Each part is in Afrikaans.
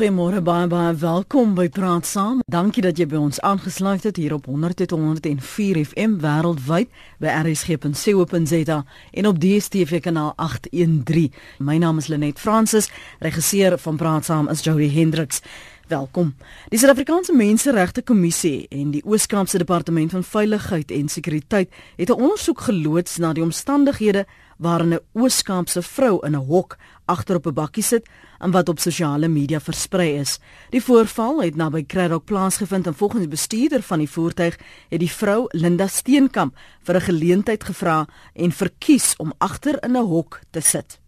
Goeiemôre baie baie welkom by Praat Saam. Dankie dat jy by ons aangesluit het hier op 100.104 FM wêreldwyd by rsg.co.za en op DStv kanaal 813. My naam is Lenet Fransis, regisseur van Praat Saam is Jody Hendriks. Welkom. Die Suid-Afrikaanse Menseregte Kommissie en die Oos-Kaapse Departement van Veiligheid en Sekuriteit het 'n ondersoek geloods na die omstandighede waarin 'n Oos-Kaapse vrou in 'n hok agter op 'n bakkie sit en wat op sosiale media versprei is. Die voorval het naby Kraddock plaasgevind en volgens die bestuurder van die voertuig het die vrou Linda Steenkamp vir 'n geleentheid gevra en verkies om agter in 'n hok te sit.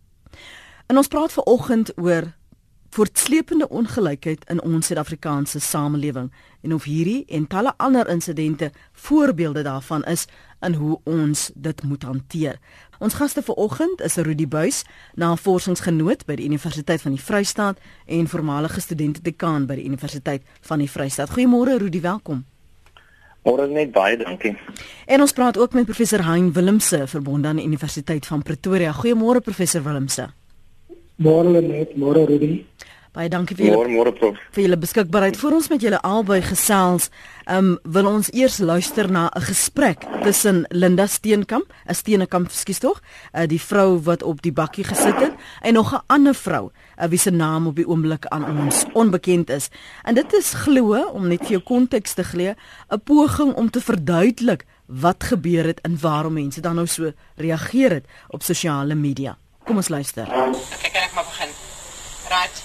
En ons praat ver oggend oor voortsleepende ongelykheid in ons Suid-Afrikaanse samelewing en of hierdie en talle ander insidente voorbeelde daarvan is in hoe ons dit moet hanteer. Ons gaste vanoggend is Rudy Buys, navorsingsgenoot by die Universiteit van die Vrystaat en voormalige studente-dekaan by die Universiteit van die Vrystaat. Goeiemôre Rudy, welkom. Môre net baie dankie. En ons praat ook met professor Hein Willemse verbonde aan die Universiteit van Pretoria. Goeiemôre professor Willemse. Môre net, môre Rudy. Baie dankie vir julle. Môre prof. Vir julle beskikbaarheid. Voor ons met julle albei gesels, ehm um, wil ons eers luister na 'n gesprek tussen Linda Steenkamp, 'n Steenkamp, skus tog, uh, die vrou wat op die bakkie gesit het en nog 'n ander vrou, uh, wie se naam op die oomblik aan ons onbekend is. En dit is glo om net vir jou konteks te gee, 'n poging om te verduidelik wat gebeur het en waarom mense dan nou so reageer het op sosiale media. Kom ons luister. Okay, kan ek maar begin? Right.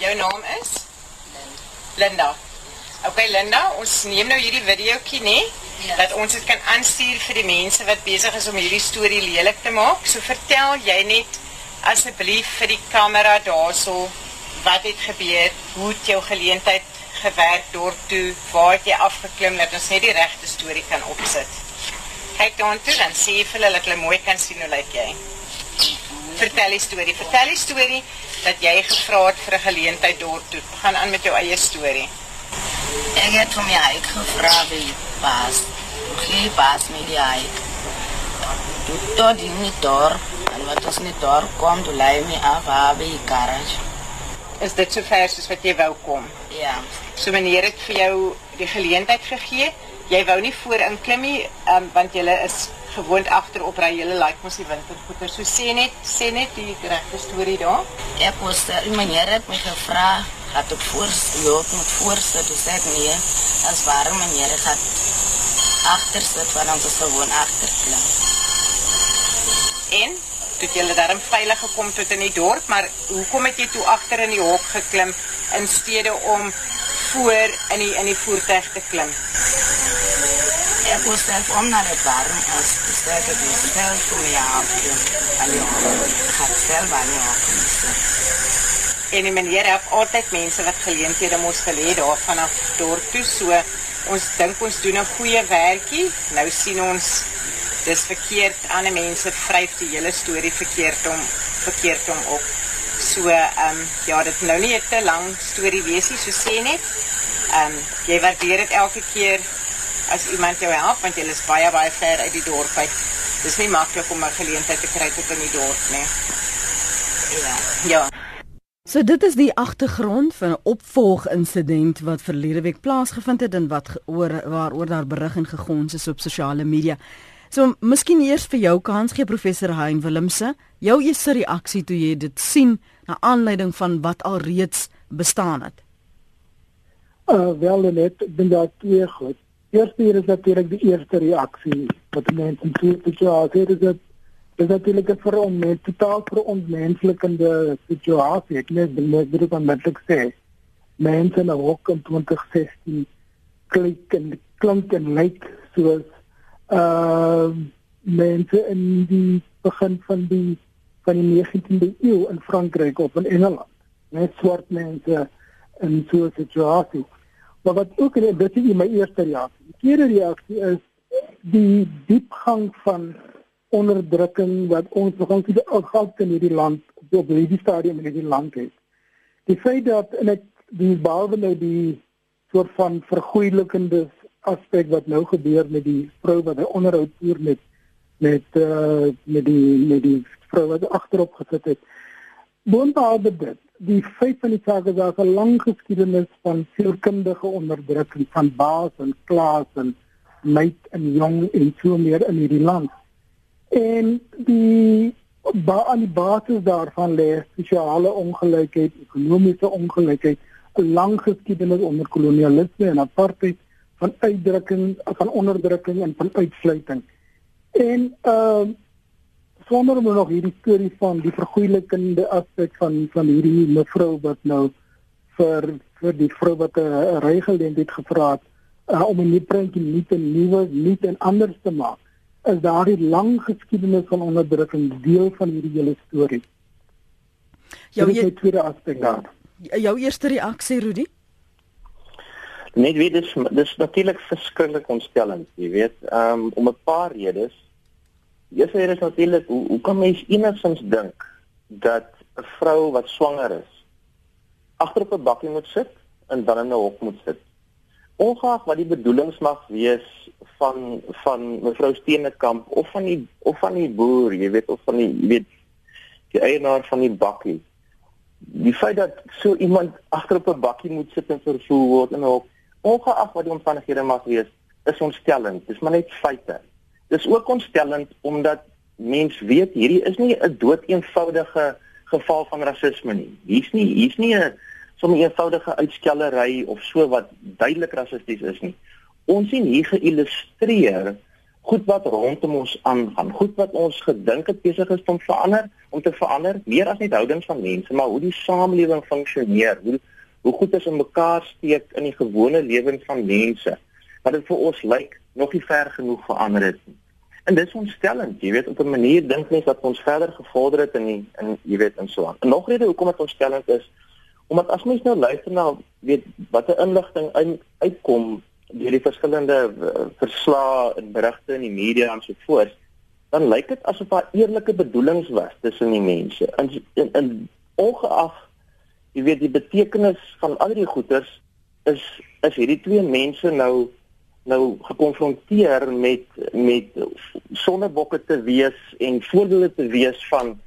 Jou naam is? Linda. Okay Linda, ons neem nou hierdie videoetjie nê ja. dat ons dit kan aanstuur vir die mense wat besig is om hierdie storie lelik te maak. So vertel jy net asseblief vir die kamera daarso wat het gebeur, hoe het jou geleentheid gewerk dorp toe, waar het jy afgeklim dat ons net die regte storie kan opsit. Kyk dan toe dan sê vir hulle dat hulle mooi kan sien hoe lyk jy. Vertel die storie, vertel die storie dat jy gevra het vir 'n geleentheid dorp toe. Gaan aan met jou eie storie. Ek het hom ja, ek gevra wie pas. Hoe pas met die hy. Tot die nie dor, en wat ons nie dor kom, toe lei my af by die garage. Is dit so ver soos wat jy wou kom? Ja. So meneer het vir jou die geleentheid gegee. Jy wou nie voor inklim nie, um, want jy is gewoond agterop ry julle like mos die wintergoeder. So sê net, sê net die regte storie daar. Ek was daar, die meneer het my gevra, het op voor, jy moet voorsit, dus ek nee, as waarom meneer het achter sit, want ons is gewoon achterklim. En? Toe het julle daarom veilig gekom tot in die dorp, maar hoekom het jy toe achter in die hok geklim, in stede om voor in die, in die voertuig te klim? Ek was self om na het warm is, dat ik dus stel voor mij af, en ik ga zelf aan je opkomsten. En die meneer het altyd mense wat geleenthede moes geleed daar vanaf dorp toe, so ons dink ons doen 'n goeie werkie. Nou sien ons dis verkeerd, ander mense vryf die hele storie verkeerd om verkeerd om op. So ehm um, ja, dit nou nie 'n te lang storie wees nie, so sê net. Ehm um, jy waardeer dit elke keer as iemand jou help want jy is baie baie ver uit die dorp uit. Dis nie maklik om 'n geleentheid te kry tot in die dorp nie. Ja. Ja. So dit is die agtergrond van 'n opvolginsident wat verlede week plaasgevind het en wat oor waaroor daar berig en gegons is op sosiale media. So miskien eers vir jou kans gee professor Hein Willemse, jou eerste reaksie toe jy dit sien na aanleiding van wat al reeds bestaan het. Uh wel net, ek dink daar twee goed eerste hier is natuurlik die eerste reaksie wat mense in so 'n situasie het. Dit is natuurlik 'n veronmens, totaal verontmenslikende situasie. Ek net wil dit onmiddellik sê. Mense na hok in 2016 klink en klink en lyk soos uh mense in die begin van die van die 19de eeu in Frankryk of in Engeland. Net swart mense in so 'n situasie. Maar wat ook en dit is my eerste reaksie. Die tweede reaksie is die diepgang van onderdrukking wat ons begin te gehad in hierdie land op hierdie stadium in hierdie land het. Die feit dat en ek die behalwe nou die soort van vergoeilikende aspek wat nou gebeur met die vrou wat hy onderhoud voer met met uh met die met die vrou wat agterop gesit het. Boonbehalwe dit die feit van die saak is daar 'n lang geskiedenis van sielkundige onderdrukking van baas en klas en meid en jong en so meer in hierdie land. En die ba aan die basis daarvan lê sosiale ongelykheid, ekonomiese ongelykheid, 'n lang geskiedenis onder kolonialisme en apartheid van uitdrukking van onderdrukking en van uitsluiting. En ehm uh, sonder om nog hierdie storie van die vergoeilikende aspek van van hierdie mevrou wat nou vir vir die vrou wat 'n regelgeleentheid gevra het uh, om 'n nuwe prentjie nie te nuwe nie en anders te maak is daardie lang geskiedenis van onderdrukking deel van hierdie hele storie. Jou je, tweede aspek daar. Jou eerste reaksie Rudy? Net weet dis dis natuurlik verskriklik ontstellend, jy weet, um, om 'n paar redes Die eerste is natuurlik hoe hoe kan mens enigstens dink dat 'n vrou wat swanger is agter op 'n bakkie moet sit en dan in 'n hok moet sit. Ongeag wat die bedoelings mag wees van van mevrou Steenekamp of van die of van die boer, jy weet of van die jy weet die eienaar van die bakkie. Die feit dat so iemand agter op 'n bakkie moet sit en vervoer word in 'n hok, ongeag wat die omstandighede mag wees, is ontstellend. Dis maar net feite. Dis ook ontstellend omdat mens weet hierdie is nie 'n doeteenvoudige geval van rasisme nie. Hier's nie hier's nie 'n sommer eenvoudige uitskellery of so wat duidelik rassisties is nie. Ons sien hier geillustreer goed wat rondom ons aangaan, goed wat ons gedink het besig is om verander, om te verander, meer as net houdings van mense, maar hoe die samelewing funksioneer, hoe hoe goed is in mekaar steek in die gewone lewens van mense. Wat dit vir ons lyk nog nie ver genoeg verander het nie. En dis ontstellend, jy weet, op 'n manier dink mens dat ons verder gevorder het in die, in jy weet in so aan. En nog rede hoekom dit ontstellend is, omdat as mens nou luister na weet watter inligting uit, uitkom deur die verskillende uh, verslae en berigte in die media en so voort, dan lyk dit asof daar eerlike bedoelings was tussen die mense. In in, in ongeag jy weet die betekenis van al die goeders is is hierdie twee mense nou nou gekonfronteer met met sonnebokke te wees en voorbeelde te wees van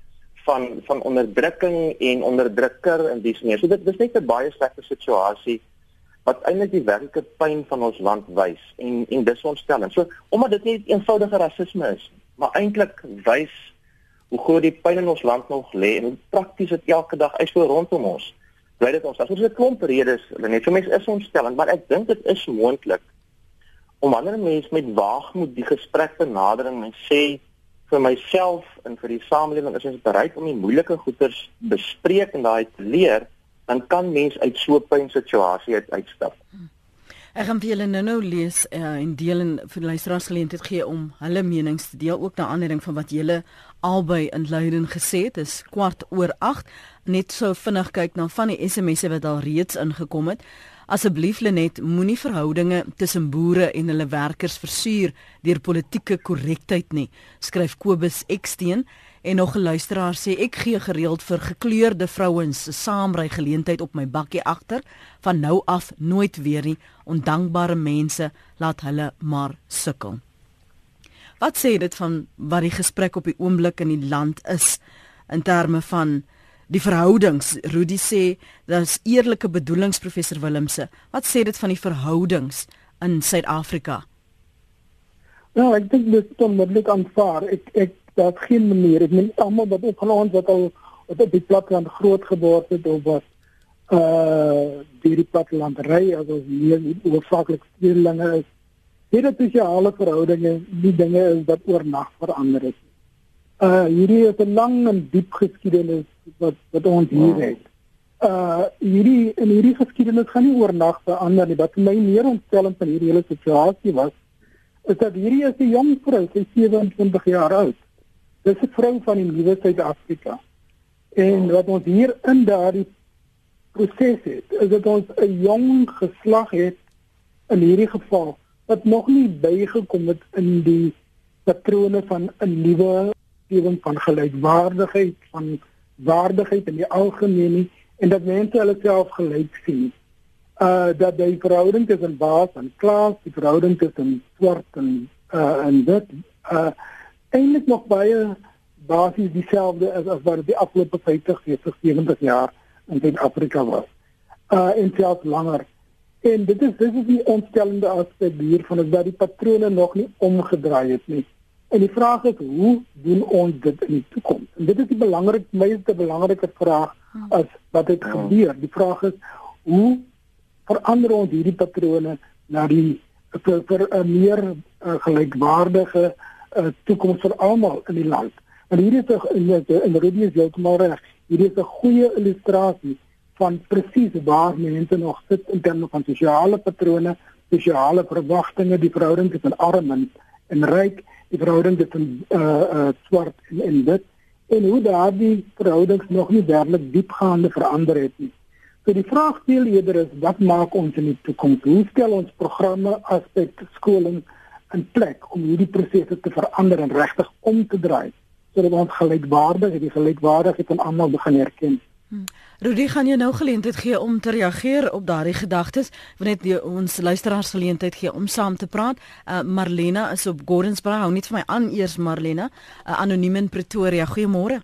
van van onderdrukking en onderdrukker en dis meer. So dit is net 'n baie slegte situasie wat eintlik die werklike pyn van ons land wys en en dis ontstellend. So omdat dit nie eenvoudige rasisme is, maar eintlik wys hoe groot die pyn in ons land nog lê en hoe prakties dit elke dag is so rondom ons. Bly dit ons as ons 'n klomp redes, net so mense is ontstellend, maar ek dink dit is moontlik om wanneer 'n mens met waagmoed die gesprek benader en sê vir myself en vir die samelewing is ons bereid om die moeilike goeters bespreek en daai te leer, dan kan mens uit so 'n pyn situasie uit uitstap. Ek gaan vir julle nou-nou lees uh, en deel en vir luisteraars geleentheid gee om hulle menings te deel ook na aanleiding van wat julle albei in Leiden gesê het. Dis kwart oor 8. Net so vinnig kyk na van die SMS'e wat al reeds ingekom het. Asseblief Lenet, moenie verhoudinge tussen boere en hulle werkers versuur deur politieke korrektheid nie, skryf Kobus Eksteen. En nog 'n luisteraar sê ek gee gereeld vir gekleurde vrouens se saamry geleentheid op my bakkie agter, van nou af nooit weer nie, ondankbare mense laat hulle maar sukkel. Wat sê dit van wat die gesprek op die oomblik in die land is in terme van die verhoudings. Rudy sê daar's eerlike bedoelings professor Willemse. Wat sê dit van die verhoudings in Suid-Afrika? Nou, ek dink dit is onmiddellik aanvaar. Ek ek daar's geen manier. Ek meen almal wat op ons wat al op die platteland groot geword het of wat uh die platteland ry as ons hier oorsaaklik stedelinge is. Hierdie sosiale verhoudinge, die dinge is wat oornag verander het. Uh hierdie is 'n lang en diep geskiedenis wat wat ons hier het. Uh hierdie in hierdie geskiedenis gaan nie oornag verander nie. Wat vir my meer ontstellend van hierdie hele situasie was, is dat hierdie is 'n jong vrou, sy 27 jaar oud. Dis 'n vrou van die nuwe Suid-Afrika. En wat ons hier in daardie proses het, is dat ons 'n jong geslag het in hierdie geval wat nog nie bygekom het in die patrone van 'n nuwe omgewing van gelykwaardigheid van waardigheid in die algemeen nie en dat mense hulle self gelyk sien. Uh dat die verhouding tussen baas en klas, die verhouding tussen swart en uh en dit uh eintlik nog baie basies dieselfde as as wat die afgelope 50, 70 jaar in Suid-Afrika was. Uh en selfs langer. En dit is dit is die ontstellende aspek hiervan is dat die patrone nog nie omgedraai het nie. En die vraag is hoe doen ons dit in die toekoms? En dit is die belangrikste meeste belangrike vraag as wat het gebeur. Die vraag is hoe verander ons hierdie patrone na die vir vir 'n meer uh, gelykwaardige uh, toekoms vir almal in die land. En hier is 'n in Rudy is heeltemal reg. Hier is 'n goeie illustrasie van presies waar mense nog sit in terme van sosiale patrone, sosiale verwagtinge, die verhouding tussen arm en, en ryk, die verhouding tussen uh uh swart en, en wit en hoe daardie verhoudings nog nie werklik diepgaande verander het nie. So die vraag steel eerder is wat maak ons in die toekoms? Hoe stel ons programme aspek skoling in plek om hierdie prosesse te verander en regtig om te draai sodat ons gelykwaardig die gelykwaardigheid van almal begin erken? Hmm. Rudy gaan jy nou geleentheid gee om te reageer op daardie gedagtes, want net ons luisteraars geleentheid gee om saam te praat. Uh, Marlena is op Gordonsboro, hou net vir my aan eers Marlena, uh, anoniem in Pretoria. Goeiemôre.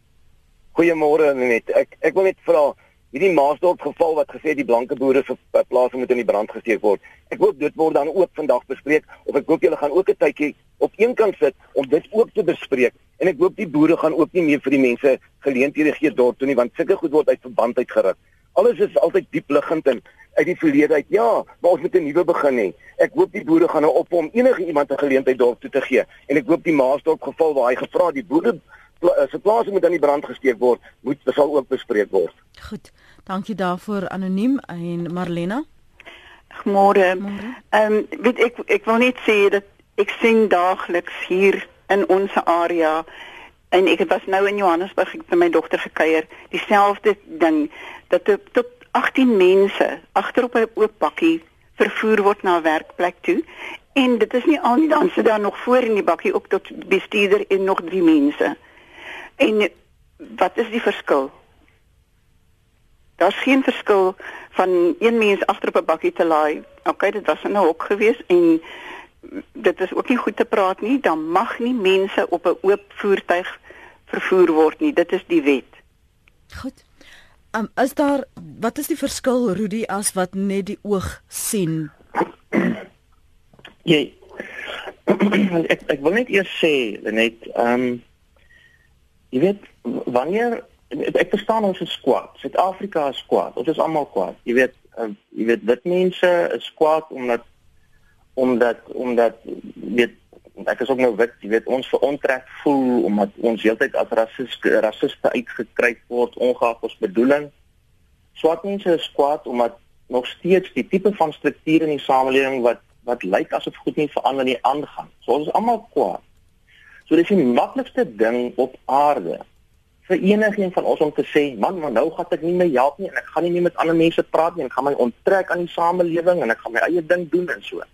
Goeiemôre net. Ek ek wil net vra hierdie Maasdorp geval wat gesê die blanke boere se plase moet in die brand gesteek word. Ek hoop dit word dan ook vandag bespreek of ek hoop julle gaan ook 'n tydjie op een kant sit om dit ook te bespreek en ek hoop die boere gaan ook nie meer vir die mense geleenthede gee dorp toe nie want sulke goed word uit verband uitgeruk. Alles is altyd diep liggend en uit die verlede uit. Ja, maar ons moet 'n nuwe begin hê. Ek hoop die boere gaan nou op om enige iemand 'n geleentheid dorp toe te gee en ek hoop die Maasdorp geval waar hy gevra die boere Eh, se plase moet aan die brand gesteek word, moet sal ook bespreek word. Goed. Dankie daarvoor anoniem en Marlena. Môre. Ehm um, weet ek ek wil net sê dat ek sien daagliks hier in ons area en ek was nou in Johannesburg ek het my dogter gekuier, dieselfde ding dat tot 18 mense agterop 'n oop bakkie vervoer word na 'n werkplek toe en dit is nie al nie dan sit daar nog voor in die bakkie ook tot bestuurder en nog drie mense. En wat is die verskil? Daar's geen verskil van een mens agter op 'n bakkie te laai. OK, dit was nou ook gewees en dit is ook nie goed te praat nie. Dan mag nie mense op 'n oop voertuig vervoer word nie. Dit is die wet. Goed. Um, is daar wat is die verskil Rudy as wat net die oog sien? Jy ek ek wil net eers sê net ehm um, Jy weet wanneer ek verstaan ons is kwaad. Suid-Afrika is kwaad. Ons is almal kwaad. Jy weet uh, jy weet wit mense is kwaad omdat omdat omdat weet ek is ook nou wit, jy weet ons verontreg voel omdat ons heeltyd as rassiste rassiste uitgekry word ongeag ons bedoeling. Swart mense is kwaad omdat nog steeds die tipe van strukture in die samelewing wat wat lyk asof goed nie verander nie aangaan. So ons is almal kwaad. So dis die maklikste ding op aarde vir enigiemand van ons om te sê, man, maar nou gaan ek nie meer help nie en ek gaan nie meer met ander mense praat nie en gaan my onttrek aan die samelewing en ek gaan my eie ding doen en so.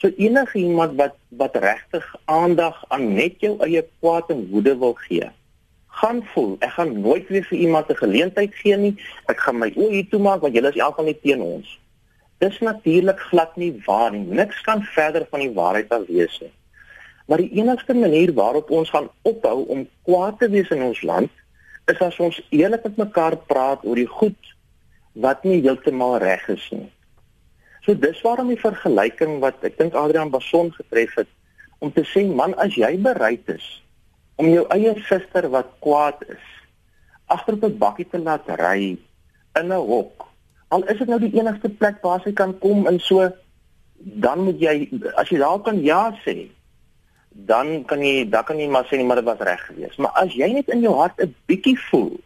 So enigiemand wat wat regtig aandag aan net jou eie kwaad en woede wil gee, gaan voel, ek gaan nooit weer vir iemand 'n geleentheid gee nie. Ek gaan my oë toe maak want julle is elk van nie teen ons. Dis natuurlik glad nie waar nie. Niks kan verder van die waarheid af wees nie. Maar die enigste manier waarop ons gaan ophou om kwaad te wees in ons land is as ons eerlik met mekaar praat oor die goed wat nie heeltemal reg is nie. So dis waarom die vergelyking wat ek dink Adrian Bason getref het om te sê man as jy bereid is om jou eie suster wat kwaad is agter op 'n bakkie te laat ry in 'n hok al is dit nou die enigste plek waar sy kan kom en so dan moet jy as jy daar kan ja sê dan kan jy dan kan jy maar sê nie maar dit was reg geweest. Maar as jy net in jou hart 'n bietjie voel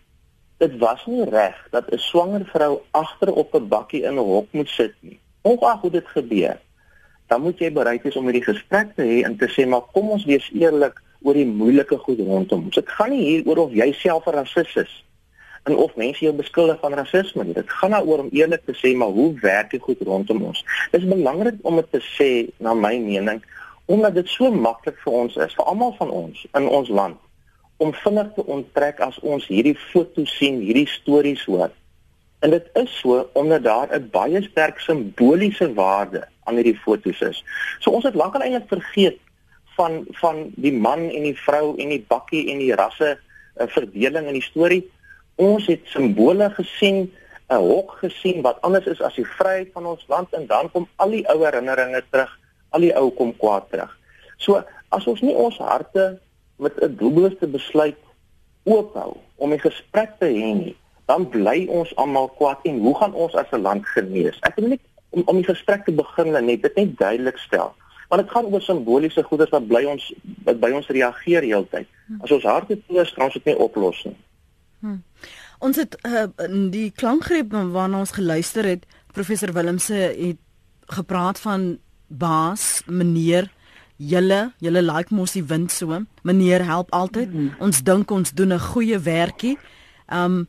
dit was nie reg dat 'n swanger vrou agter op 'n bakkie in 'n hok moet sit nie. Ongeag hoe dit gebeur, dan moet jy bereid wees om hierdie gesprek te hê en te sê maar kom ons wees eerlik oor die moeilike goed rondom ons. Dit gaan nie hier oor of jy self 'n rasis is en of mense jou beskuldig van rasisme. Dit gaan daaroor om eerlik te sê maar hoe werk dit goed rondom ons. Dit is belangrik om dit te sê na my mening omdat dit so maklik vir ons is, vir almal van ons in ons land om vinnig te onttrek as ons hierdie foto sien, hierdie stories hoor. En dit is so omdat daar 'n baie sterk simboliese waarde aan hierdie fotos is. So ons het lankal eintlik vergeet van van die man en die vrou en die bakkie en die rasse uh, verdeling in die storie. Ons het simbole gesien 'n hok gesien wat anders is as die vryheid van ons land en dan kom al die ou herinneringe terug, al die ou kom kwaad terug. So as ons nie ons harte met 'n doelbewuste besluit oophou om 'n gesprek te hê nie, dan bly ons almal kwaad en hoe gaan ons as 'n land genees? Ek wil net om om die gesprek te begin net dit net duidelik stel. Want dit gaan oor simboliese goeders wat bly ons wat by ons reageer heeltyd. As ons harte toes, kan ons dit nie oplos nie. Hmm. Ons het uh, die klankgreep waarna ons geluister het, professor Willemse het gepraat van baas, meneer, julle, julle like mos die wind so. Meneer help altyd. Mm -hmm. Ons dink ons doen 'n goeie werkie. Um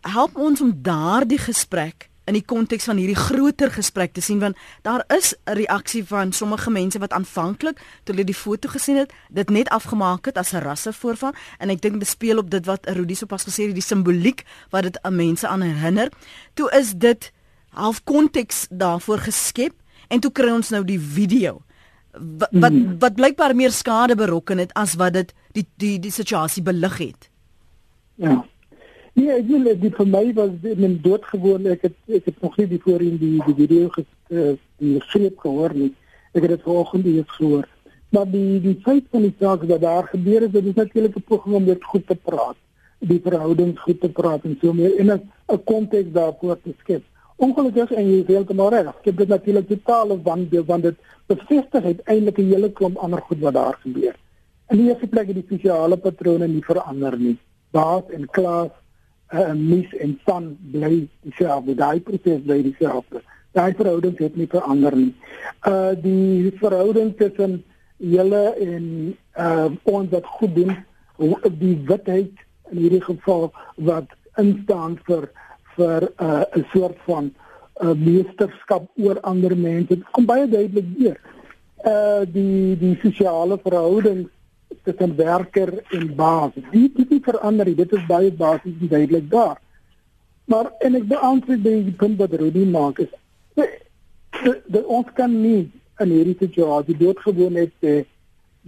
help ons om daardie gesprek in die konteks van hierdie groter gesprek te sien want daar is 'n reaksie van sommige mense wat aanvanklik toe hulle die foto gesien het dit net afgemaak het as 'n rassevoorval en ek dink dit speel op dit wat Rudi sopas gesê het die simboliek wat dit aan mense aan herinner toe is dit half konteks daarvoor geskep en toe kry ons nou die video wat wat, hmm. wat blykbaar meer skade berokken het as wat dit die die die situasie belig het ja Nee, ek wil dit vir my was in doodgewoon ek het ek het nog nie die voorheen die die video ges, uh, die greep gehoor nie. Ek het dit vanoggend eers gehoor. Maar die die feit van die saak wat daar gebeur het, dit is natuurlik 'n poging om dit goed te praat, die verhoudings goed te praat en so meer en 'n konteks daarvoor te skep. Ongelukkig en jy veel te maar reg. Ek dit natuurlik totaal op wanneer want dit bevestig eintlik 'n hele klomp ander goed wat daar gebeur. In die eerste plek het die sosiale patrone nie verander nie. Baas en klas uh, mis en van bly dieselfde. Daai proses bly dieselfde. Daai verhouding het nie verander nie. Uh die verhouding tussen julle en uh ons wat goed doen, die witheid in hierdie geval wat instaan vir vir 'n uh, soort van uh, meesterskap oor ander mense. Dit kom baie duidelik weer. Uh die die sosiale verhoudings tussen werker en baas. Die dit nie verander. Dit is baie basies en duidelik daar. Maar en ek beantwoord die punt wat Rudy maak is dat ons kan nie in hierdie situasie doodgewoon het sê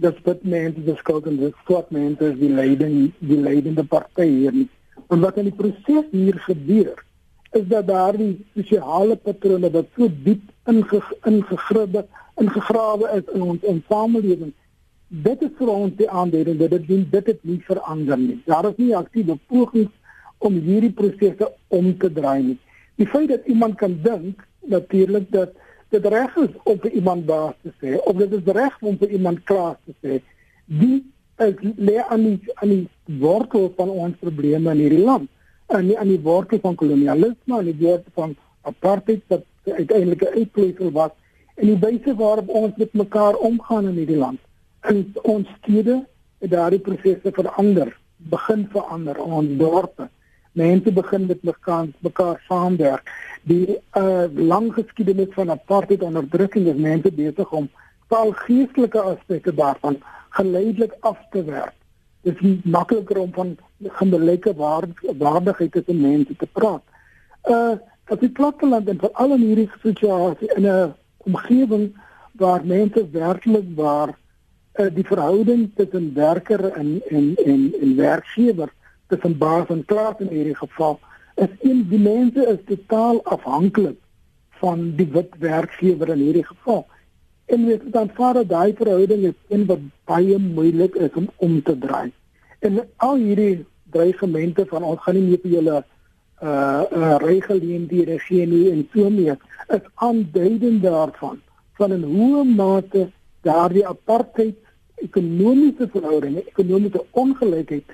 dat dit mense skuld en dis swart mense die leiding die leidende party hier nie. En wat in die proses hier gebeur is dat daardie sosiale patrone wat so diep ingegribbe ingegrawe is in ons in samelewing dit is vir ons die aanduiding dat dit doen dit het nie verander nie. Daar is nie aktiewe pogings om hierdie prosesse om te draai nie. Die feit dat iemand kan dink natuurlik dat dit reg is om vir iemand baas te sê of dit is reg om vir iemand klaar te sê, die lê aan die aan die wortel van ons probleme in hierdie land. En nie aan die wortel van kolonialisme, aan die wortel van apartheid wat uiteindelik 'n uitvloeisel was en die wyse waarop ons met mekaar omgaan in hierdie land in ons stede het daardie prosesse verander, begin verander in ons dorpe. Mense begin met mekaar mekaar saamwerk. Die uh lang geskiedenis van apartheid onderdrukking is mense besig om taal geestelike aspekte daarvan geleidelik af te werk. Dit is makliker om van gelyke waardigheid tussen mense te praat. Uh op die platteland en veral in hierdie situasie in 'n omgewing waar mense werklik waar uh, die verhouding tussen werker en en en en werkgewer tussen baas en klant in hierdie geval is een die mense is totaal afhanklik van die wit werkgewer in hierdie geval. En weet dan vader daai verhouding is een wat baie moeilik is om om te draai. En al hierdie dreigemente van ons gaan nie meer vir julle uh uh reguleer gee nie en so meer is aanduidend daarvan van 'n hoë mate daardie apartheid ekonomiese verhoudinge, ekonomiese ongelykheid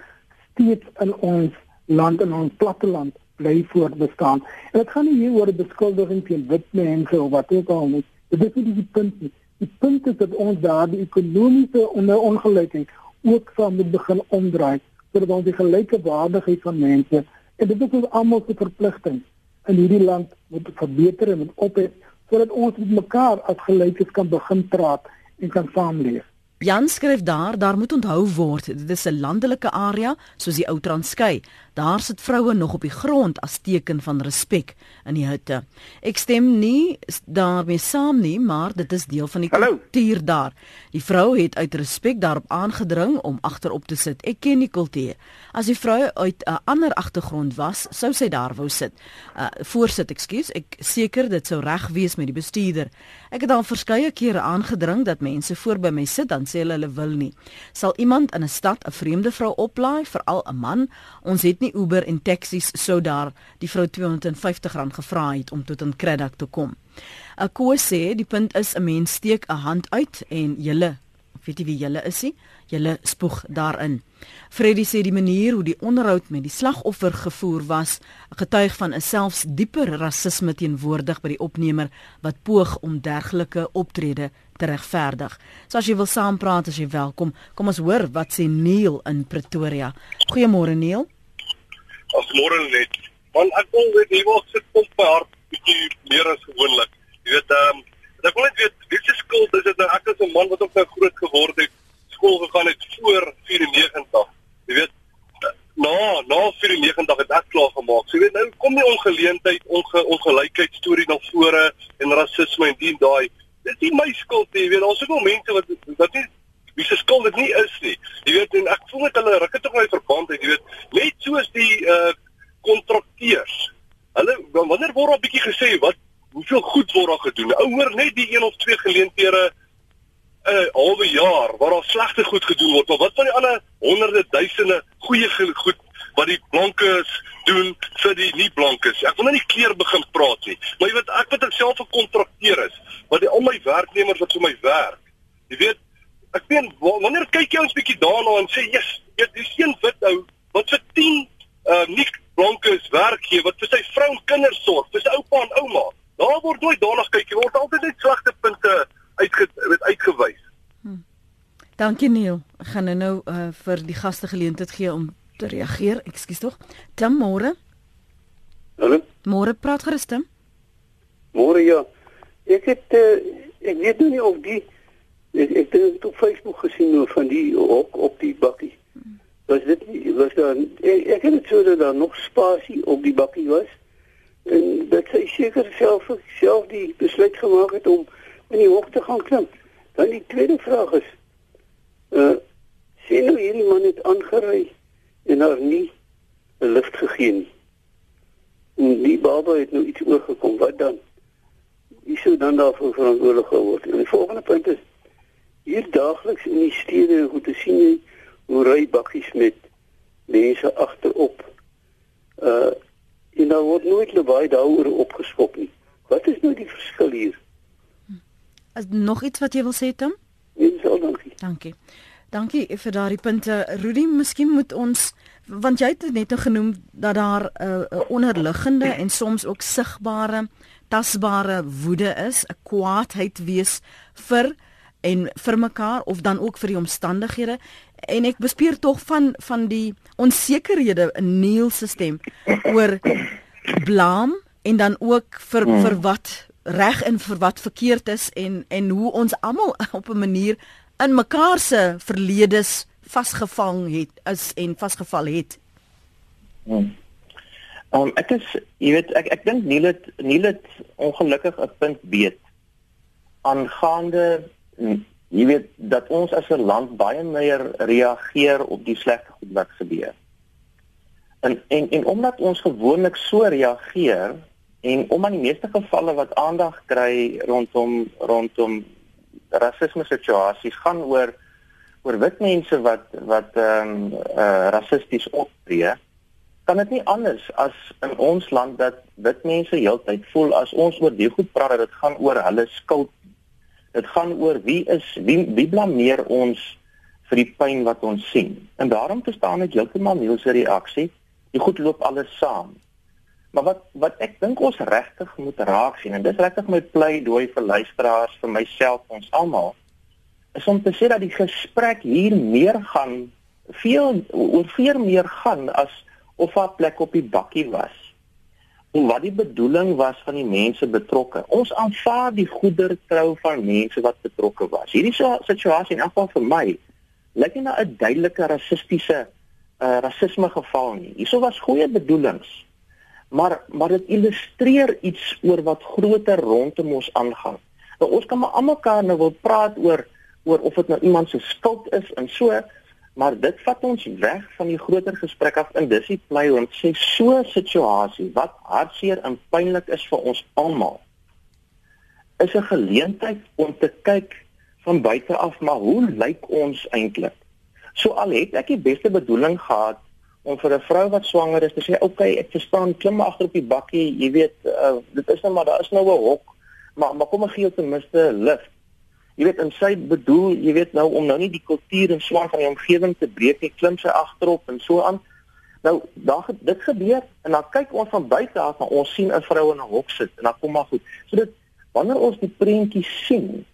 steeds in ons land en ons platteland bly voortbestaan. En dit gaan nie hier oor beskuldiging teen wit mense of wat ook al nie. Dit is nie die punt nie. Die punt is dat ons daardie ekonomiese ongelykheid ook van moet begin omdraai sodat ons die gelyke waardigheid van mense en dit is ons almal se verpligting in hierdie land moet verbeter en ophef sodat ons met mekaar as gelykes kan begin praat en kan saamleef. Jan skryf daar, daar moet onthou word, dit is 'n landelike area soos die ou Transkei. Daar sit vroue nog op die grond as teken van respek in die hutte. Ek stem nie daarmee saam nie, maar dit is deel van die kultuur daar. Die vrou het uit respek daarop aangedring om agterop te sit. Ek ken die kultuur. As die vrou uit 'n ander agtergrond was, sou sy daar wou sit. Uh voorsit, ekskuus, ek seker dit sou reg wees met die bestuurder. Ek het al verskeie kere aangedring dat mense voor by my sit dan sê hulle hulle wil nie. Sal iemand in 'n stad 'n vreemde vrou oplaai, veral 'n man? Ons het nie Uber en taksies sou daar die vrou R250 gevra het om tot in Cradock te kom. 'n Koos sê die punt is 'n mens steek 'n hand uit en julle weet jy wie julle is nie? Julle spoeg daarin. Freddie sê die manier hoe die onderhoud met die slagoffer gevoer was, getuig van 'n selfs dieper rasisme teenwoordig by die opnemer wat poog om dergelike optrede te regverdig. So as jy wil saampraat, as jy welkom. Kom ons hoor wat sê Neil in Pretoria. Goeiemôre Neil. Goeiemôre net. Want ek wil weet hier wat sit kom by hart bietjie meer as gewoonlik. Jy weet ehm um, ek wil net weet wie se skuld is dit nou ek as 'n man wat op nou groot geword het skool gegaan het voor 94. Jy weet na na 94 het ek klaar gemaak. So jy weet nou kom die ongeleentheid, onge, ongelykheid storie na vore en rasisme en die daai. Dit is nie my skuld nie. Jy weet daar's soveel mense wat wat nie wie se skuld dit nie is nie. Jy weet en ek voel net hulle ruk dit op my verband uit, jy weet. Net soos die uh kontrakteurs. Hulle wanneer word daar 'n bietjie gesê wat hoeveel goed word daar gedoen? Ou hoor net die een of twee geleenthede 'n uh, halwe jaar waar daar slegte goed gedoen word, maar wat van die ander honderde duisende goeie goed wat die blankes doen vir die nie blankes. Ek wil nou nie keer begin praat nie, maar jy weet ek wat ek self 'n kontrakteur is, wat die al my werknemers wat vir my werk. Jy weet, ek weet wanneer kyk jy ons bietjie daarna en sê, "Jesus, jy dis een wit ou wat vir 10 uh nie blankes werk gee wat vir sy vrou en kinders sorg, vir sy oupa en ouma." Daar word nooit daarna kyk nie, word altyd net slegte punte uitge word uitgewys. Hm. Dankie Neil. Ek gaan nou nou uh, vir die gaste geleentheid gee om te reageer. Ekskuus tog. Tim môre. Hallo. Môre praat gerustem. Môre ja. Ek het uh, ek weet nou nie of die ek, ek het dit op Facebook gesien of van die op op die bakkie. Was dit was daar ek, ek het dit so dat daar nog spasie op die bakkie was. En dat sy seker self self die besluit gemaak het om in die hoogte gaan klim. Dan die tweede vraag is uh sien nou hierdie man het aangery en haar nie 'n lift gegee nie. En die baba het nou iets oorgekom. Wat dan? Wie sou dan daarvoor verantwoordelik word? En die volgende punt is hier daagliks in die stede hoe te sien jy hoe ry bakkies met mense agterop. Uh en daar word nooit lewaai daaroor opgeskop nie. Wat is nou die verskil hier? Is nog iets wat jy wil sê Tim? Nee, so dankie. Dankie. Dankie vir daardie punte. Rudy, miskien moet ons want jy het net nou genoem dat daar 'n uh, uh, onderliggende en soms ook sigbare, tasbare woede is, 'n kwaadheid wees vir en vir mekaar of dan ook vir die omstandighede en ek bespeer tog van van die onsekerhede in Neil se stem oor blame en dan ook vir hmm. vir wat reg en vir wat verkeerd is en en hoe ons almal op 'n manier in mekaar se verledes vasgevang het is en vasgeval het. Hmm. Um, ek is jy weet ek ek dink Neil het Neil het ongelukkig 'n punt beet aangaande jy weet dat ons as 'n land baie meer reageer op die slegte goed wat gebeur. En en en omdat ons gewoonlik so reageer, En om aan die meeste gevalle wat aandag kry rondom rondom rasisme situasies gaan oor oor wit mense wat wat ehm um, uh, rassisties optree, kan dit nie anders as in ons land dat wit mense heeltyd voel as ons oor die goed praat dat dit gaan oor hulle skuld. Dit gaan oor wie is wie wie blameer ons vir die pyn wat ons sien. En daarom verstaan ek heeltemal Niels se reaksie. Die goed loop alles saam. Maar wat wat ek dink ons regtig moet raak sien en dis regtig my pleidooi vir luisteraars vir myself ons almal is om te sê dat die gesprek hier meer gaan veel oor veel meer gaan as of 'n plek op die bakkie was. en wat die bedoeling was van die mense betrokke. Ons aanvaar die goedertrou van mense wat betrokke was. Hierdie situasie in afval vir my lyk nie na 'n duidelike rassistiese uh, rasisme geval nie. Hierso was goeie bedoelings. Maar maar dit illustreer iets oor wat groter rondom ons aangaan. Nou ons kan maar almekaar nou wil praat oor oor of dit nou iemand se skuld is en so, maar dit vat ons weg van die groter gesprek af in dis die plei om sê so 'n situasie wat hartseer en pynlik is vir ons almal is 'n geleentheid om te kyk van buite af maar hoe lyk ons eintlik so al het ek die beste bedoeling gehad om vir 'n vrou wat swanger is te sê okay ek verstaan klim agter op die bakkie jy weet uh, dit is nou maar daar is nou 'n hok maar maar kom ek gee jou ten minste lift. Jy weet in sy bedoel jy weet nou om nou nie die kultuur en swaan van die omgewing te breek nie klim sy agterop en so aan. Nou daar dit gebeur en dan kyk ons van buite af en ons sien 'n vrou in 'n hok sit en dan kom maar goed. So dit wanneer ons die prentjie sien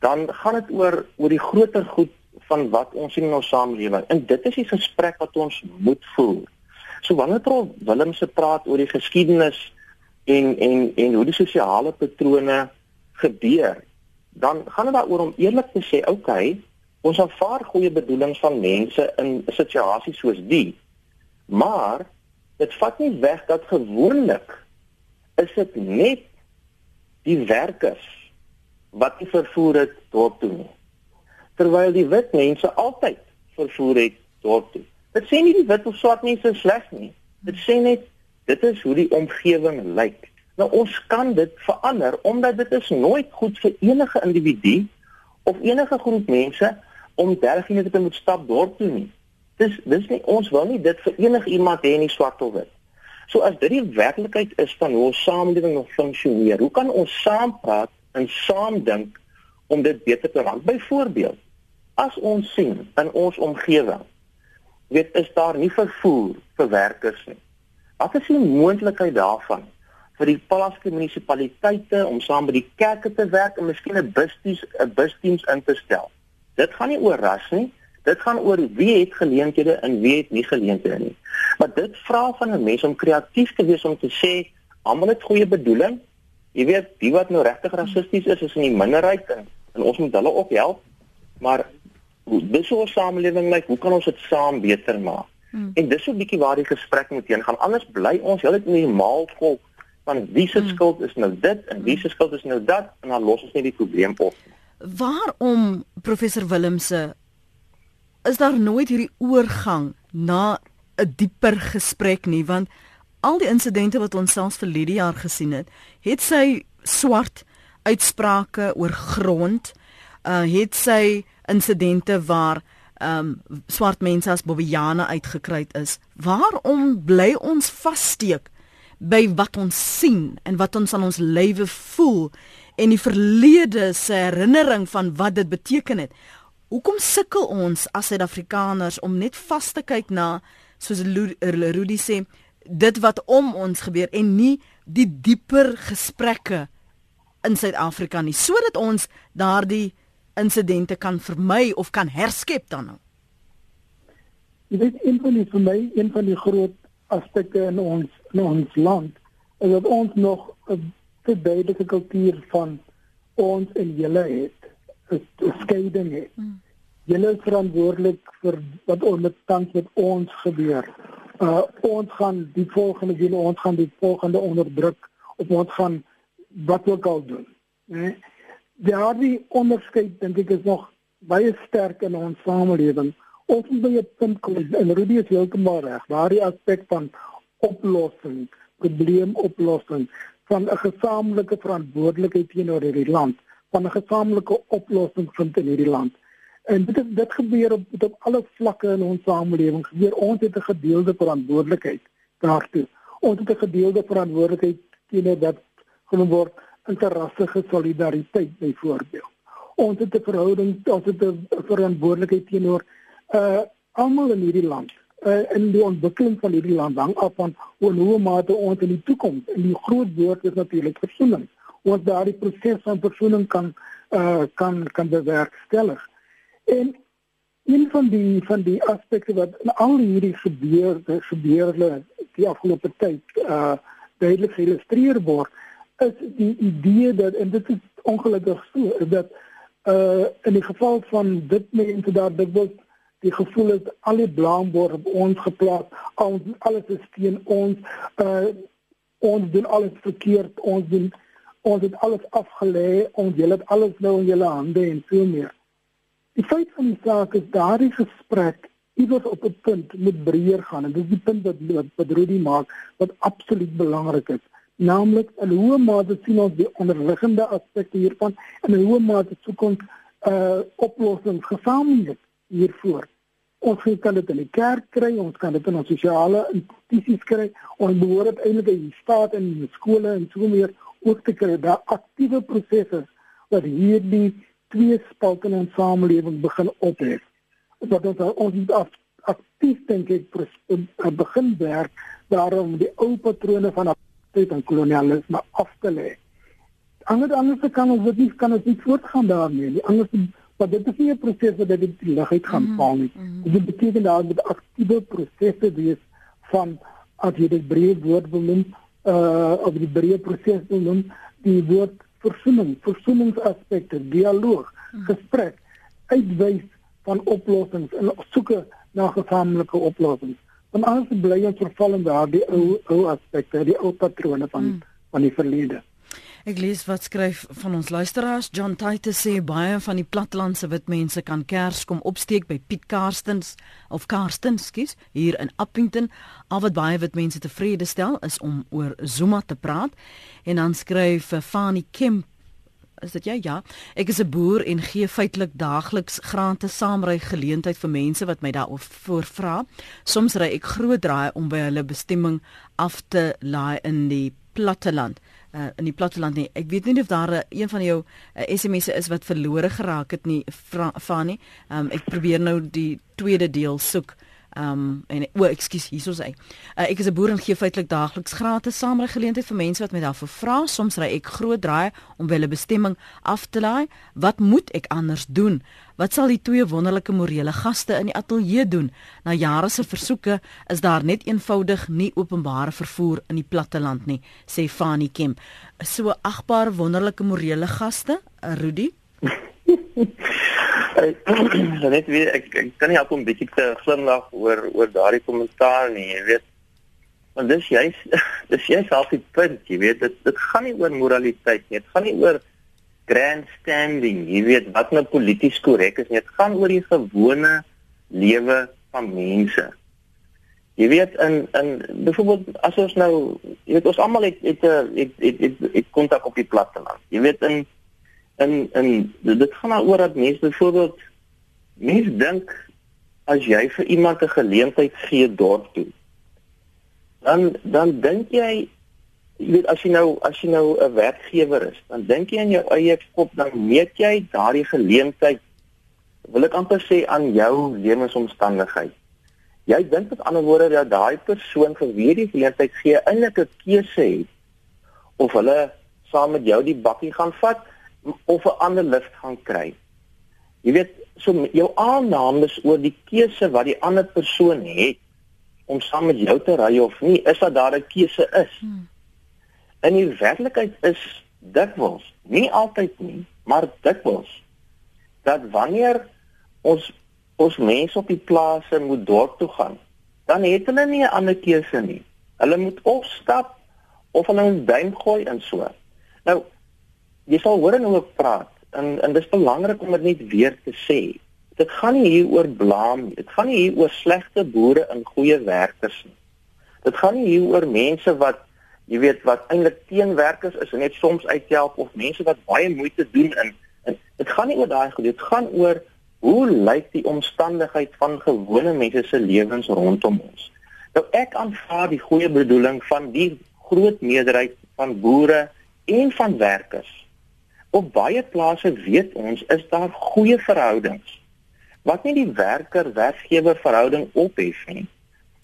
dan gaan dit oor oor die groter goed van wat ons sien in ons samelewing en dit is die gesprek wat ons moet voer so wanneer Prof Willem se praat oor die geskiedenis en en en hoe die sosiale patrone gebeur dan gaan dit daaroor om eerlik te sê, oké, okay, ons aanvaar goeie bedoelings van mense in situasies soos die. Maar dit vat nie weg dat gewoonlik is dit net die werkers wat die vervoer het dorp toe. Terwyl die wit mense altyd vervoer het dorp toe. Dit sê nie die wit of swart mense sleg nie. Dit sê net dit is hoe die omgewing lyk. Nou ons kan dit verander omdat dit is nooit goed vir enige individu of enige groep mense om 30 km te moet stap dorp toe nie. Dis dis nie ons wil nie dit vir enige iemand hê nie swart of wit. So as dit die werklikheid is van hoe ons samelewing nog funksioneer, hoe kan ons saam praat en saam dink om dit beter te maak? Byvoorbeeld, as ons sien in ons omgewing, weet is daar nie vervoer vir werkers nie. Wat is die moontlikheid daarvan? vir die plaaslike munisipaliteite om saam met die kerke te werk en miskien 'n busdiens 'n busdiens in te stel. Dit gaan nie oor ras nie. Dit gaan oor wie het geleenthede en wie het nie geleenthede nie. Maar dit vra van 'n mens om kreatief te wees om te sê almal het goeie bedoeling. Jy weet, die wat nou regtig rassisties is, is in die minderheid en, en ons moet hulle ook help. Maar hoe dis ons samelewing lyk, hoe kan ons dit saam beter maak? Hmm. En dis so 'n bietjie waar die gesprek moet heen gaan. Anders bly ons heeltyd in die maalvolk van wie se hmm. skuld is nou dit en wie se skuld is nou dat en dan los ons net die probleem op. Waarom professor Willemse is daar nooit hierdie oorgang na 'n dieper gesprek nie want al die insidente wat ons selfs vir Lydia jaar gesien het, het sy swart uitsprake oor grond, uh het sy insidente waar ehm um, swart mense as Bobbejane uitgekry is. Waarom bly ons vassteek by wat ons sien en wat ons aan ons lywe voel en die verlede se herinnering van wat dit beteken het. Hoekom sukkel ons as Suid-Afrikaners om net vas te kyk na soos Rudy sê dit wat om ons gebeur en nie die dieper gesprekke in Suid-Afrika nie sodat ons daardie insidente kan vermy of kan herskep dan nou. Jy weet een van die vir my een van die groot aspekte in ons in ons land is dat ons nog 'n verduidelike kultuur van ons en julle het 'n skeiding het. Hmm. Julle is verantwoordelik vir wat onder tans met ons gebeur. Uh ons gaan die volgende julle ons gaan die volgende onderdruk of ons gaan wat ook al doen. Nee. Daardie onderskeid dink ek is nog baie sterk in ons samelewing ons moet by 'n punt kom en Rudy is heeltemal reg. Daardie aspek van oplossing, probleemoplossing van 'n gesamentlike verantwoordelikheid teenoor hierdie land, van 'n gesamentlike oplossing vind in hierdie land. En dit dit gebeur op op alle vlakke in ons samelewing. Gebeur ons het 'n gedeelde verantwoordelikheid daartoe. Ons het 'n gedeelde verantwoordelikheid teenoor dat genoem word interrassige solidariteit byvoorbeeld. Ons het 'n verhouding, ons het 'n verantwoordelikheid teenoor uh almal in hierdie land. Uh in die ontwikkeling van hierdie land hang af van hoe hoe mate ons in die toekoms en die groot woord is natuurlik versoening. Ons daardie proses van versoening kan uh kan kan bewerkstellig. En een van die van die aspekte wat in al hierdie gebeur gebeurde die afgelope tyd uh duidelik geïllustreer word is die idee dat en dit is ongelukkig so is dat uh in die geval van dit mense daar dit word die gevoel het al die blame word op ons geplaas ons alles is teen ons uh ons doen alles verkeerd ons doen ons het alles afgelê ons julle het alles nou in julle hande en so meer. Die feit van die saak is daardie gesprek iewers op 'n punt moet breër gaan en dis die punt wat, wat Rudy maak wat absoluut belangrik is naamlik in hoe mate sien ons die onderliggende aspekte hiervan en in hoe mate soek ons uh oplossings gesamentlik hiervoor. Ons kan dit in die kerk kry, ons kan dit in ons sosiale institusies kry, ons behoort eintlik in die staat en in die skole en so meer ook te kry daar aktiewe prosesse wat hierdie twee spalte in ons samelewing begin ophef. Wat ons ons moet af aktief dink ek begin werk daarom die ou patrone van apartheid en kolonialisme af te lê. Anders anders kan ons dit nie kan ons nie voortgaan daarmee nie. Anders maar dit is nie 'n proses wat dit die ligheid gaan mm -hmm. val nie. Mm-hmm. Dit beteken daar moet aktiewe prosesse wees van as jy dit breë woord wil noem, uh of die breë proses wil noem, die woord versoening, versoeningsaspekte, dialoog, mm -hmm. gesprek, uitwys van oplossings en soeke na gesamentlike oplossings want anders bly ons verval in daardie ou ou aspekte, die ou patrone van mm. van die verlede. Ek lees wat skryf van ons luisteraars. John Titus sê baie van die platlandse wit mense kan kers kom opsteek by Piet Karstens of Karstens, skus, hier in Appington. Al wat baie wit mense tevrede stel is om oor Zuma te praat. En dan skryf Fani Kemp Is dit jy? Ja. Ek is 'n boer en gee feitelik daagliks grante saamry geleentheid vir mense wat my daaroor vra. Soms ry ek groot draai om by hulle bestemming af te laai in die platteland. Uh, in die platteland nie. Ek weet nie of daar uh, een van jou uh, SMS'e is wat verlore geraak het nie, Fani. Um, ek probeer nou die tweede deel soek. Ehm um, en o, oh, ekskuus, hierso sê. Uh, ek is 'n boer en gee feitelik daagliks gratis saamry geleentheid vir mense wat my daarvoor vra. Soms ry ek groot draai om by hulle bestemming af te laai. Wat moet ek anders doen? Wat sal die twee wonderlike morele gaste in die ateljee doen? Na jare se versoeke is daar net eenvoudig nie openbare vervoer in die platteland nie, sê Fani Kemp. So agbare wonderlike morele gaste, uh, Rudy. net weer ek, ek kan nie help om bietjie te glimlag oor oor daardie kommentaar nie, jy weet. Want dis juist dis juist al die punt, jy weet, dit dit gaan nie oor moraliteit nie, dit gaan nie oor grandstanding, jy weet, wat nou polities korrek is nie, dit gaan oor die gewone lewe van mense. Jy weet in in byvoorbeeld as ons nou, jy weet ons almal het het het het het, het kontak op die platteland. Jy weet in en en dit gaan daaroor dat mense byvoorbeeld mense dink as jy vir iemand 'n geleentheid gee dorp toe dan dan dink jy jy weet as jy nou as jy nou 'n werkgewer is dan dink jy in jou eie kop dan meet jy daardie geleentheid wil ek amper sê aan jou lewensomstandigheid. Jy dink met ander woorde dat daai persoon vir wie die geleentheid gee eintlik 'n keuse het of hulle saam met jou die bakkie gaan vat of 'n ander lift gaan kry. Jy weet, so jou aannames oor die keuse wat die ander persoon het om saam met jou te ry of nie, is dat daar 'n keuse is. Hmm. In die werklikheid is dikwels, nie altyd nie, maar dikwels dat wanneer ons ons mense op die plase moet dorp toe gaan, dan het hulle nie 'n ander keuse nie. Hulle moet of stap of hulle moet duim gooi en so. Nou jy sal hoor en ek praat en en dis belangrik om dit net weer te sê. Dit gaan nie hier oor blaam nie. Dit gaan nie hier oor slegte boere en goeie werkers nie. Dit gaan nie hier oor mense wat jy weet wat eintlik teenwerkers is en net soms uithelp of mense wat baie moeite doen in en dit gaan nie oor daai goed. Dit gaan oor hoe lyk die omstandigheid van gewone mense se lewens rondom ons. Nou ek aanvaar die goeie bedoeling van die groot meerderheid van boere en van werkers Op baie plase weet ons is daar goeie verhoudings. Wat nie die werker-werkgewer verhouding ophef nie.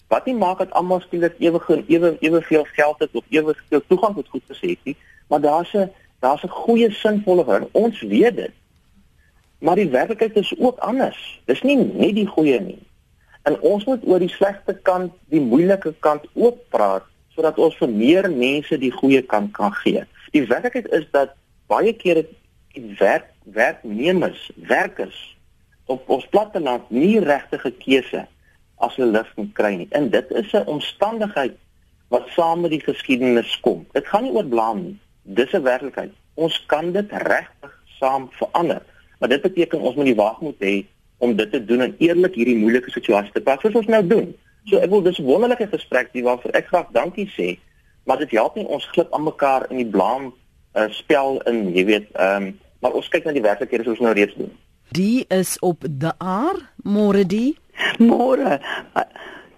Wat nie maak dat almal skielik ewe ewe eweveel geld het of ewe veel toegang tot goed gesê het nie, maar daar's 'n daar's 'n goeie sinvolle verhouding. Ons weet dit. Maar die werklikheid is ook anders. Dis nie net die goeie nie. En ons moet oor die slegte kant, die moeilike kant ook praat sodat ons vir meer mense die goeie kan kan gee. Die werklikheid is dat baie kere die werk werknemers, werkers op ons platteland nie regtige keuse as hulle lig moet kry nie. En dit is 'n omstandigheid wat saam met die geskiedenis kom. Dit gaan nie oor blaam nie. Dis 'n werklikheid. Ons kan dit regtig saam verander. Maar dit beteken ons moet die waagmoed hê om dit te doen en eerlik hierdie moeilike situasie te pas soos ons nou doen. So ek wil dis wonderlike gesprek hier waarvoor ek graag dankie sê, maar dit help nie ons glip aan mekaar in die blaam uh, spel in, jy weet, ehm um, maar ons kyk na die werklikhede soos ons nou reeds doen. Die is op die aar, môre die. Môre.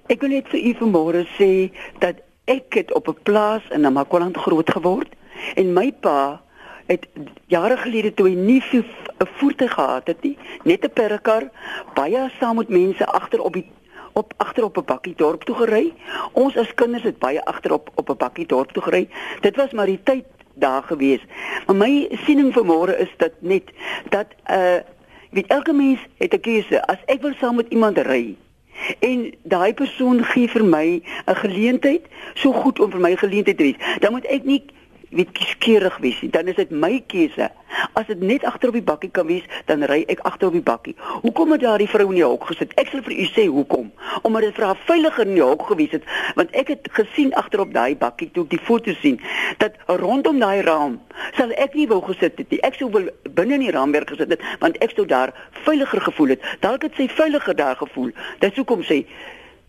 Ek wil net vir u vanmôre sê dat ek het op 'n plaas in Namakwaland groot geword en my pa het jare gelede toe hy nie 'n voertuig gehad het nie, net 'n perkar, baie saam met mense agter op die op agter op 'n bakkie dorp toe gery. Ons as kinders het baie agter op op 'n bakkie dorp toe gery. Dit was maar die tyd daar gewees. Maar my siening vanmôre is dat net dat uh weet elke mens het 'n keuse. As ek wil saam met iemand ry en daai persoon gee vir my 'n geleentheid, so goed om vir my geleentheid te wees, dan moet ek nie weet kieskeurig wees nie. Dan is dit my keuse. As dit net agter op die bakkie kan wees, dan ry ek agter op die bakkie. Hoekom het daardie vrou in die hok gesit? Ek sal vir u sê hoekom. Omdat dit vir haar veiliger in die hok gewees het, want ek het gesien agter op daai bakkie toe ek die foto sien dat rondom daai raam sal ek nie wou gesit het nie. Ek sou wil binne in die raamwerk gesit het, want ek sou daar veiliger gevoel het. Dalk het sy veiliger daar gevoel. Dis hoekom sê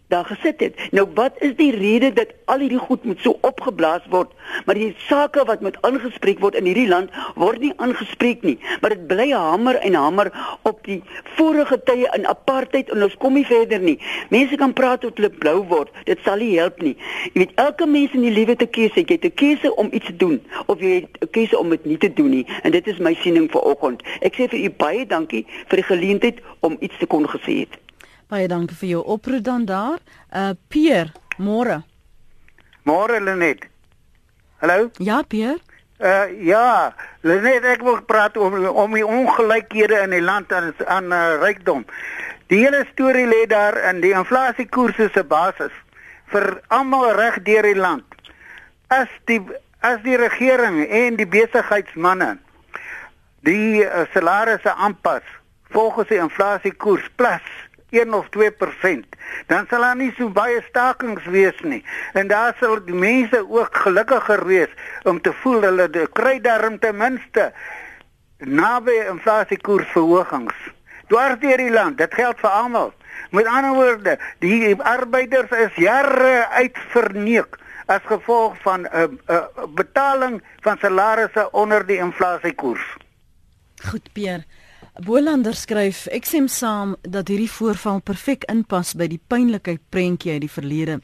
daar gesit het. Nou wat is die rede dat al hierdie goed moet so opgeblaas word, maar die sake wat moet aangespreek word in hierdie land word nie aangespreek nie, maar dit bly hamer en hamer op die vorige tye in apartheid en ons kom nie verder nie. Mense kan praat tot hulle blou word, dit sal nie help nie. Jy weet elke mens in die lewe te keuse, jy het 'n keuse om iets te doen of jy het 'n keuse om dit nie te doen nie en dit is my siening vir oggend. Ek sê vir u baie dankie vir die geleentheid om iets te kon gesê het. Baie dankie vir jou oproep dan daar. Uh Pier, môre. Môre Lenet. Hallo? Ja, Pier. Uh ja, Lenet ek wil praat om om die ongelykhede in die land aan aan uh, rykdom. Die hele storie lê daar in die inflasiekoerse se basis vir almal reg deur die land. As die as die regering en die besigheidsmense die uh, salarisse aanpas volgens die inflasiekoers plus 1 of 2%, dan sal daar nie so baie stakings wees nie. En daar sal die mense ook gelukkiger wees om te voel hulle kry darm ten minste naby inflasiekoersverhogings. Dwars deur die land, dit geld vir almal. Met ander woorde, die arbeiders is jare uitverneek as gevolg van 'n uh, uh, betaling van salarisse onder die inflasiekoers. Goed, Pierre. Bolander skryf: Ek stem saam dat hierdie voorval perfek inpas by die pynlikheid prentjie uit die verlede.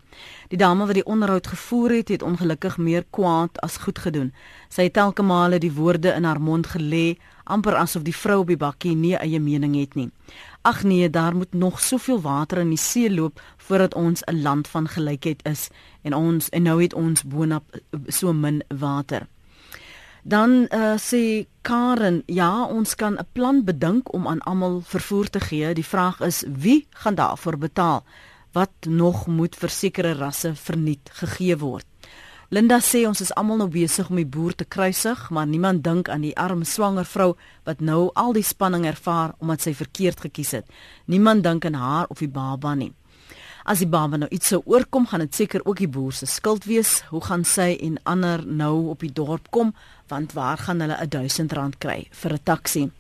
Die dame wat die onderhoud gevoer het, het ongelukkig meer kwaad as goed gedoen. Sy het telke male die woorde in haar mond gelê, amper asof die vrou op die bakkie nie eie mening het nie. Ag nee, daar moet nog soveel water in die see loop voordat ons 'n land van gelykheid is en ons en nou het ons boonop so min water. Dan uh, sê Karen, ja, ons kan 'n plan bedink om aan almal vervoer te gee. Die vraag is wie gaan daarvoor betaal? Wat nog moet vir sekere rasse verniet gegee word? Linda sê ons is almal nou besig om die boer te kruisig, maar niemand dink aan die arme swanger vrou wat nou al die spanning ervaar omdat sy verkeerd gekies het. Niemand dink aan haar of die baba nie. As die baba nou iets sou oorkom, gaan dit seker ook die boer se skuld wees. Hoe gaan sy en ander nou op die dorp kom? Want waar gaan hulle 'n 1000 rand kry vir 'n taxi?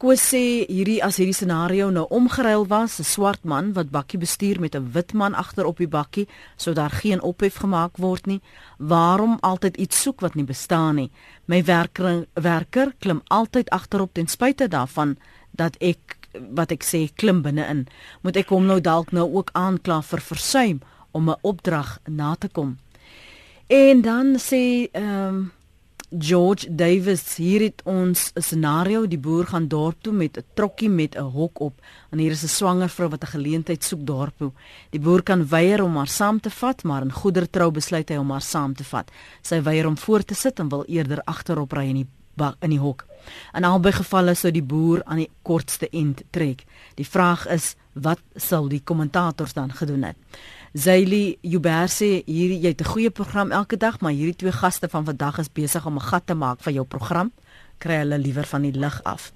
Koos sê hierdie as hierdie scenario nou omgeruil was, 'n swart man wat bakkie bestuur met 'n wit man agter op die bakkie, sou daar geen ophef gemaak word nie. Waarom altyd iets soek wat nie bestaan nie? My werker werker klim altyd agterop ten spyte daarvan dat ek wat ek sê klim binne-in. Moet ek hom nou dalk nou ook aankla vir versuim om 'n opdrag na te kom. En dan sê ehm um, George Davis hier het ons 'n scenario die boer gaan dorp toe met 'n trokkie met 'n hok op en hier is 'n swanger vrou wat 'n geleentheid soek dorp toe. Die boer kan weier om haar saam te vat, maar in goedertrou besluit hy om haar saam te vat. Sy weier om voor te sit en wil eerder agterop ry in die bak in die hok. In albei gevalle sou die boer aan die kortste end trek. Die vraag is wat sal die kommentators dan gedoen het? Zaili Uberse, hier jy het 'n goeie program elke dag, maar hierdie twee gaste van vandag is besig om 'n gat te maak van jou program. Kry hulle liewer van die lig af.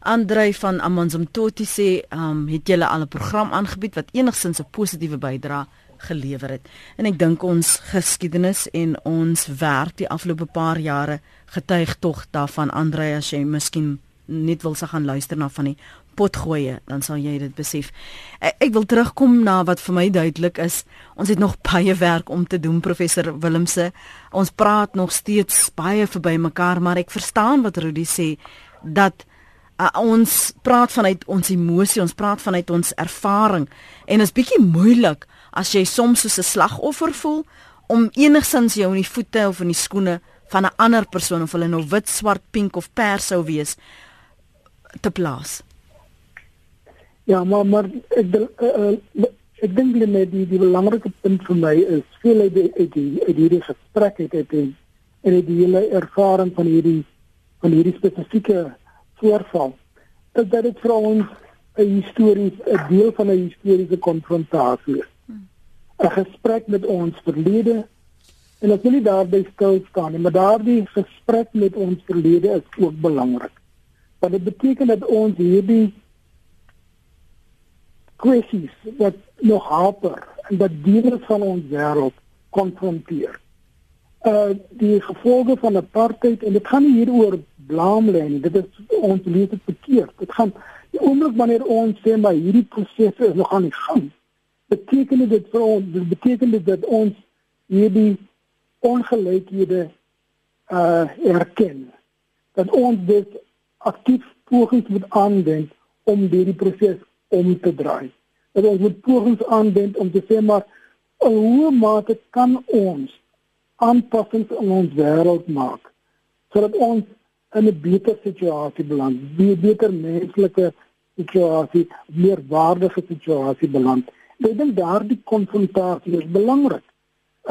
Andrei van Amanzimtoti sê, um, het julle al 'n program aangebied wat enigstens 'n positiewe bydrae gelewer het. En ek dink ons geskiedenis en ons werk die afgelope paar jare getuig tog daarvan Andrei as jy miskien net wil se gaan luister na van die potgoeie, dan sal jy dit besef. Ek, ek wil terugkom na wat vir my duidelik is. Ons het nog baie werk om te doen, professor Willemse. Ons praat nog steeds baie verby mekaar, maar ek verstaan wat Rudy sê dat uh, ons praat vanuit ons emosie, ons praat vanuit ons ervaring en dit is bietjie moeilik as jy soms soos 'n slagoffer voel om enigsins jou in die voete of in die skoene van 'n ander persoon of hulle nou wit, swart, pink of pers sou wees te plaas. Ja, maar maar ek uh, ek dink net die die belangrike punt vir my is veel uit die uit die uit hierdie gesprek het het en en die hele ervaring van hierdie van hierdie spesifieke voorval is dat dit vir ons 'n histories 'n deel van 'n historiese konfrontasie is. 'n Gesprek met ons verlede en ek wil nie daarby stil staan nie, maar daardie gesprek met ons verlede is ook belangrik. Want dit beteken dat ons hierdie kwessies wat nog haper en dat dele van ons wêreld konfronteer. Uh die gevolge van apartheid en dit gaan nie hier oor blame lê nie. Dit is ons lees dit verkeerd. Dit gaan die oomblik wanneer ons sê maar hierdie prosesse is nog aan die gang. Beteken dit vir ons dit beteken dit dat ons hierdie ongelykhede uh erken. Dat ons dit aktief pogings moet aanwend om hierdie proses om te draai. Dat ons moet pogings aanwend om te sê maar hoe mate kan ons aanpassings in ons wêreld maak sodat ons in 'n beter situasie beland, 'n beter menslike situasie, meer waardige situasie beland. Ek dink daardie konfrontasie is belangrik.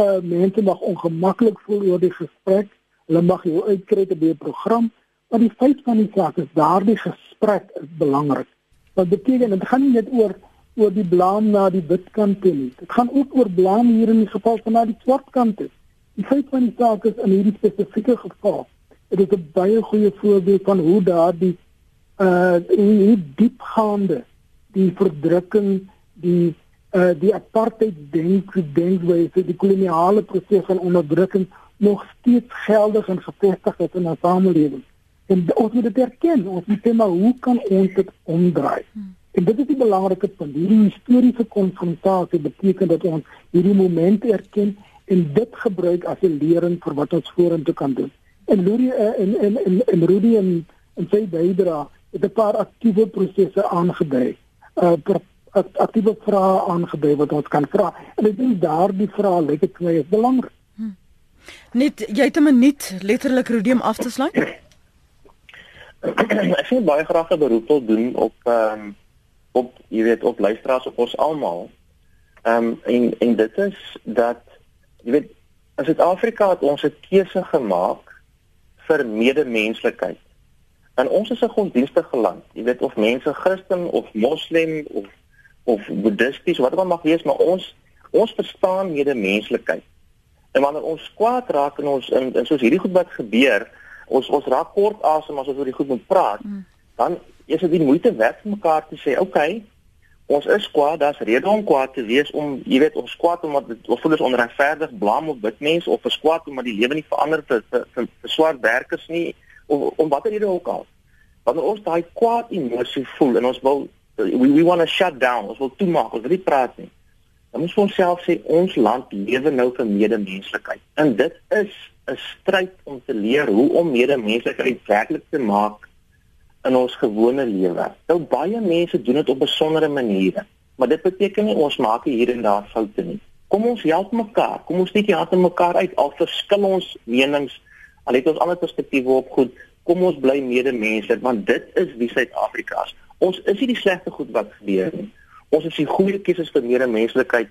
Uh mense mag ongemaklik voel oor die gesprek. Hulle mag jou uitkry te 'n program, maar die feit van die saak is daardie gesprek is belangrik. Wat beteken dit gaan nie net oor oor die blame na die wit kant toe nie. Dit gaan ook oor blame hier in die geval van na die swart kant toe. Die feit van die saak is in hierdie spesifieke geval Dit is 'n baie goeie voorbeeld van hoe daardie uh hoe diepgaande die verdrukking, die uh die apartheid denk denkwyse, die koloniale proses van onderdrukking nog steeds geldig en gefestig is in ons samelewing. En ons moet dit erken, ons moet sê maar hoe kan ons dit omdraai? Hmm. En dit is die belangrike punt. Hierdie historiese konfrontasie beteken dat ons hierdie moment erken en dit gebruik as 'n lering vir wat ons vorentoe kan doen en Rudy eh, en en en en Rudy en en sy bydra het 'n paar aktiewe prosesse aangedui. Uh aktiewe vrae aangedui wat ons kan vra. En ek dink daardie vrae lyk dit vir my is belangrik. Hm. Net jy het 'n minuut letterlik Rudy om af te sluit. ek sien baie graag 'n beroep wil doen op ehm um, op jy weet op luisteraars op ons almal. Ehm um, en en dit is dat jy weet in Suid-Afrika het ons 'n keuse gemaak vir medemenslikheid. En ons is 'n godsdienstige land. Jy weet of mense Christen of Moslem of of Boeddhisties, wat ook al mag wees, maar ons ons verstaan medemenslikheid. En wanneer ons kwaad raak en ons in, in soos hierdie goed wat gebeur, ons ons raak kort asem as ons oor die goed moet praat, mm. dan is dit die moeite werd om mekaar te sê, "Oké, okay, ons is kwaad, daar's rede om kwaad te wees om, jy weet, ons kwaad omdat ons voel ons onregverdig blame op wit mense of ons kwaad omdat die lewe nie verander vir vir, vir, vir swart werkers nie of om watter rede ook al. Wanneer ons daai kwaad emosie voel en ons wil we, we want to shut down, ons wil toemaak, ons wil nie praat nie. Dan moet ons self sê ons land lewe nou vir medemenslikheid. En dit is 'n stryd om te leer hoe om medemenslikheid werklik te maak in ons gewone lewe. Nou baie mense doen dit op besondere maniere, maar dit beteken nie ons maak hier en daar foute nie. Kom ons help mekaar. Kom ons steek die hande mekaar uit al verskil ons menings, al het ons ander perspektiewe op goed. Kom ons bly medemense want dit is wie Suid-Afrika is. Ons is nie die slegte goed wat gebeur nie. Ons is die goeie keuses vir medemenslikheid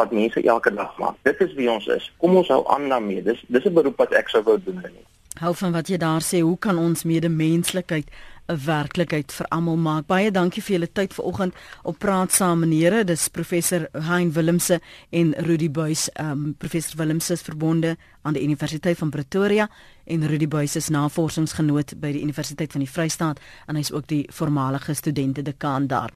wat mense elke dag maak. Dit is wie ons is. Kom ons hou aan daarmee. Dis dis 'n beroep wat ek sou wou doen nie. hou van wat jy daar sê. Hoe kan ons medemenslikheid 'n werklikheid vir almal maak? Baie dankie vir julle tyd vanoggend op praat saam menere. Dis professor Hein Willemse en Rudy Buys. Um professor Willemse is verbonde aan die Universiteit van Pretoria en Rudy Buys is navorsingsgenoot by die Universiteit van die Vrystaat en hy's ook die voormalige studente dekaan daar.